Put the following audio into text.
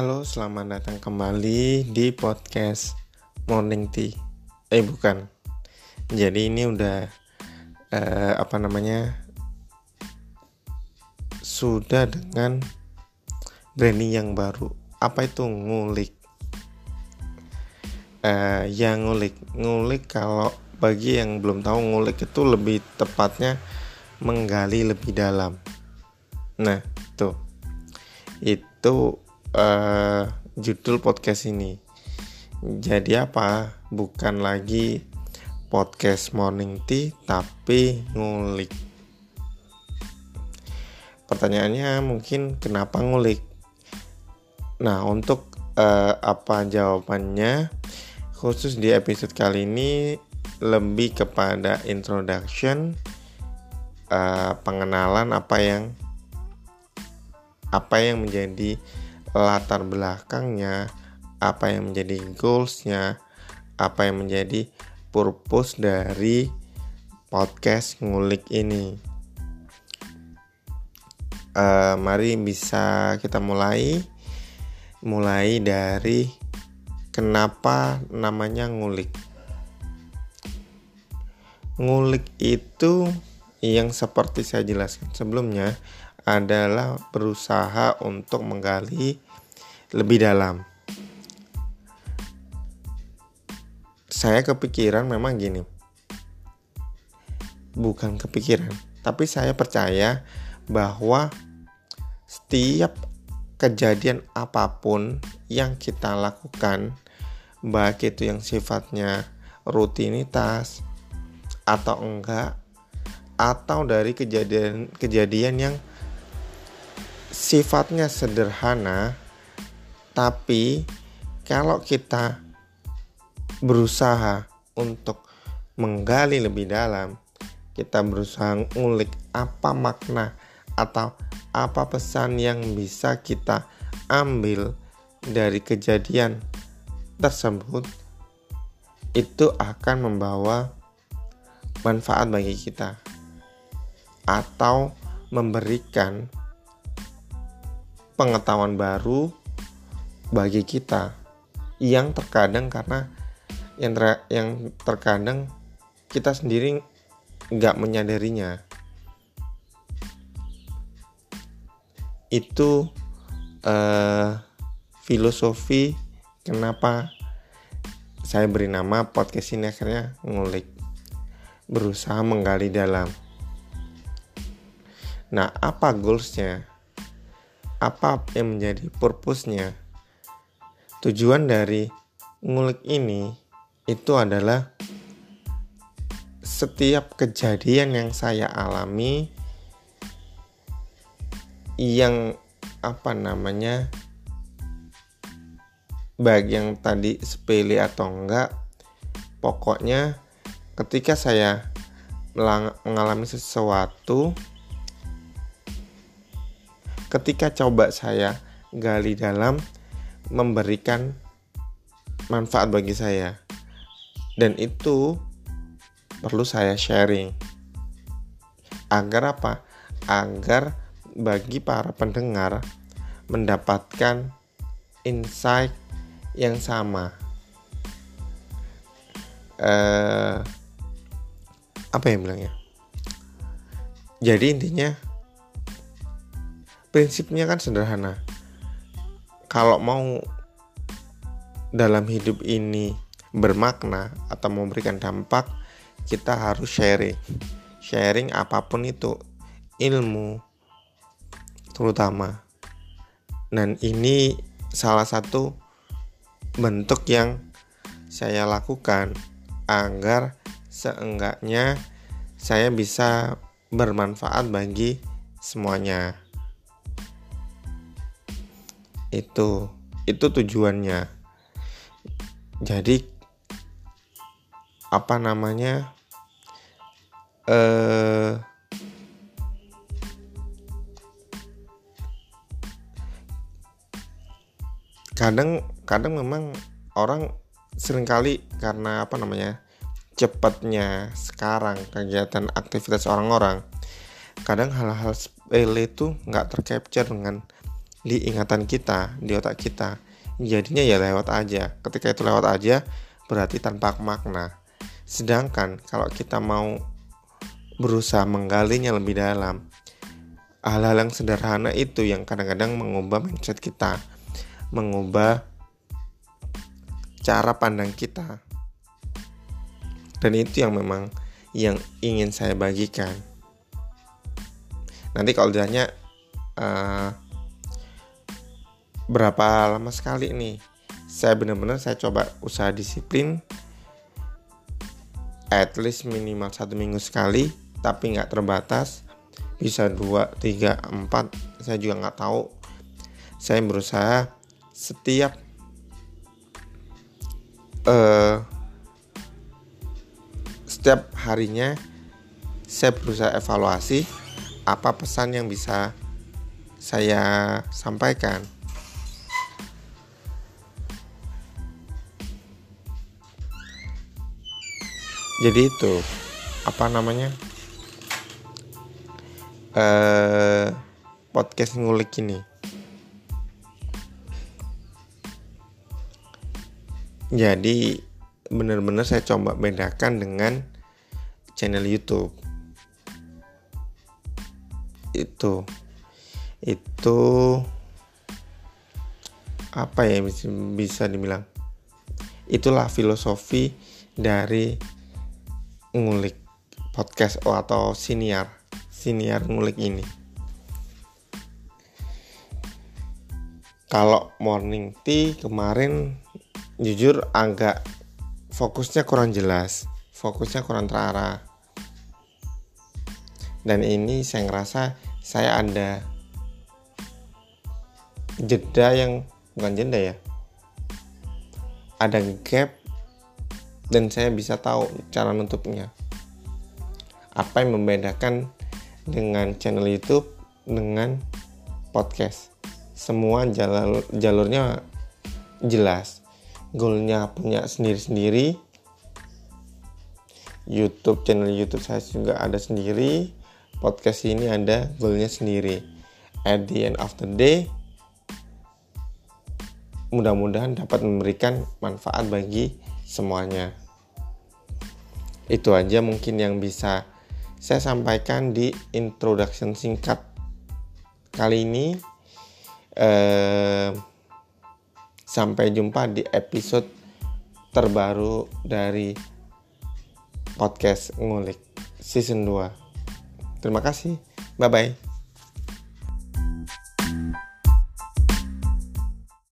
Halo, selamat datang kembali di podcast Morning Tea. Eh bukan. Jadi ini udah eh, apa namanya? Sudah dengan branding yang baru. Apa itu ngulik? Eh, yang ngulik, ngulik kalau bagi yang belum tahu ngulik itu lebih tepatnya menggali lebih dalam. Nah, tuh. Itu uh, judul podcast ini. Jadi apa? Bukan lagi podcast morning tea tapi ngulik. Pertanyaannya mungkin kenapa ngulik? Nah, untuk uh, apa jawabannya? Khusus di episode kali ini lebih kepada introduction uh, pengenalan apa yang apa yang menjadi latar belakangnya, apa yang menjadi goalsnya, apa yang menjadi purpose dari podcast ngulik ini. Uh, mari bisa kita mulai, mulai dari kenapa namanya ngulik. Ngulik itu yang seperti saya jelaskan sebelumnya adalah berusaha untuk menggali lebih dalam. Saya kepikiran memang gini. Bukan kepikiran, tapi saya percaya bahwa setiap kejadian apa pun yang kita lakukan, baik itu yang sifatnya rutinitas atau enggak, atau dari kejadian-kejadian yang sifatnya sederhana, tapi kalau kita berusaha untuk menggali lebih dalam, kita berusaha ngulik apa makna atau apa pesan yang bisa kita ambil dari kejadian tersebut, itu akan membawa manfaat bagi kita atau memberikan pengetahuan baru bagi kita yang terkadang karena yang ter, yang terkadang kita sendiri nggak menyadarinya. Itu uh, filosofi kenapa saya beri nama podcast ini akhirnya ngulik berusaha menggali dalam. Nah apa goalsnya apa yang menjadi purpose-nya. Tujuan dari ngulik ini itu adalah setiap kejadian yang saya alami yang apa namanya baik yang tadi sepele atau enggak pokoknya ketika saya mengalami sesuatu ketika coba saya gali dalam memberikan manfaat bagi saya. Dan itu perlu saya sharing. Agar apa? Agar bagi para pendengar mendapatkan insight yang sama. Eh, apa yang bilangnya? Jadi intinya prinsipnya kan sederhana. Kalau mau dalam hidup ini bermakna atau memberikan dampak kita harus sharing. Sharing apa pun itu ilmu terutama. Dan ini salah satu bentuk yang saya lakukan agar seenggaknya saya bisa bermanfaat bagi semuanya itu itu tujuannya. Jadi apa namanya eh kadang kadang memang orang sering kali karena apa namanya cepatnya sekarang kegiatan aktivitas orang-orang kadang hal-hal sepele itu nggak tercapture dengan di ingatan kita di otak kita. Jadinya ya lewat aja. Ketika itu lewat aja berarti tanpa makna. Sedangkan kalau kita mau berusaha menggalinya lebih dalam hal-hal yang sederhana itu yang kadang-kadang mengubah mindset kita mengubah cara pandang kita. Dan itu yang memang yang ingin saya bagikan. Nanti kalau ditanya uh, berapa lama sekali nih? Saya benar-benar saya coba usaha disiplin at least minimal satu minggu sekali tapi nggak terbatas. Bisa dua tiga empat saya juga nggak tahu. Saya berusaha setiap uh, setiap harinya saya berusaha evaluasi apa pesan yang bisa saya sampaikan. Jadi itu apa namanya eh, podcast ngulik ini. Jadi benar-benar saya coba bedakan dengan channel YouTube itu itu apa ya bisa dibilang itulah filosofi dari ngulik podcast oh, atau siniar siniar ngulik ini. Kalau morning tea kemarin jujur agak fokusnya kurang jelas fokusnya kurang terarah. Dan ini saya ngerasa saya ada jeda yang bukan jeda ya ada gap dan saya bisa tahu cara nutupnya. Apa yang membedakan dengan channel YouTube dengan podcast? Semua jalur jalurnya jelas. Goalnya punya sendiri-sendiri. YouTube channel YouTube saya juga ada sendiri. Podcast ini ada goalnya sendiri. At the end of the day mudah-mudahan dapat memberikan manfaat bagi semuanya itu aja mungkin yang bisa saya sampaikan di introduction singkat kali ini eh, sampai jumpa di episode terbaru dari podcast ngulik season 2 Terima kasih. Bye bye.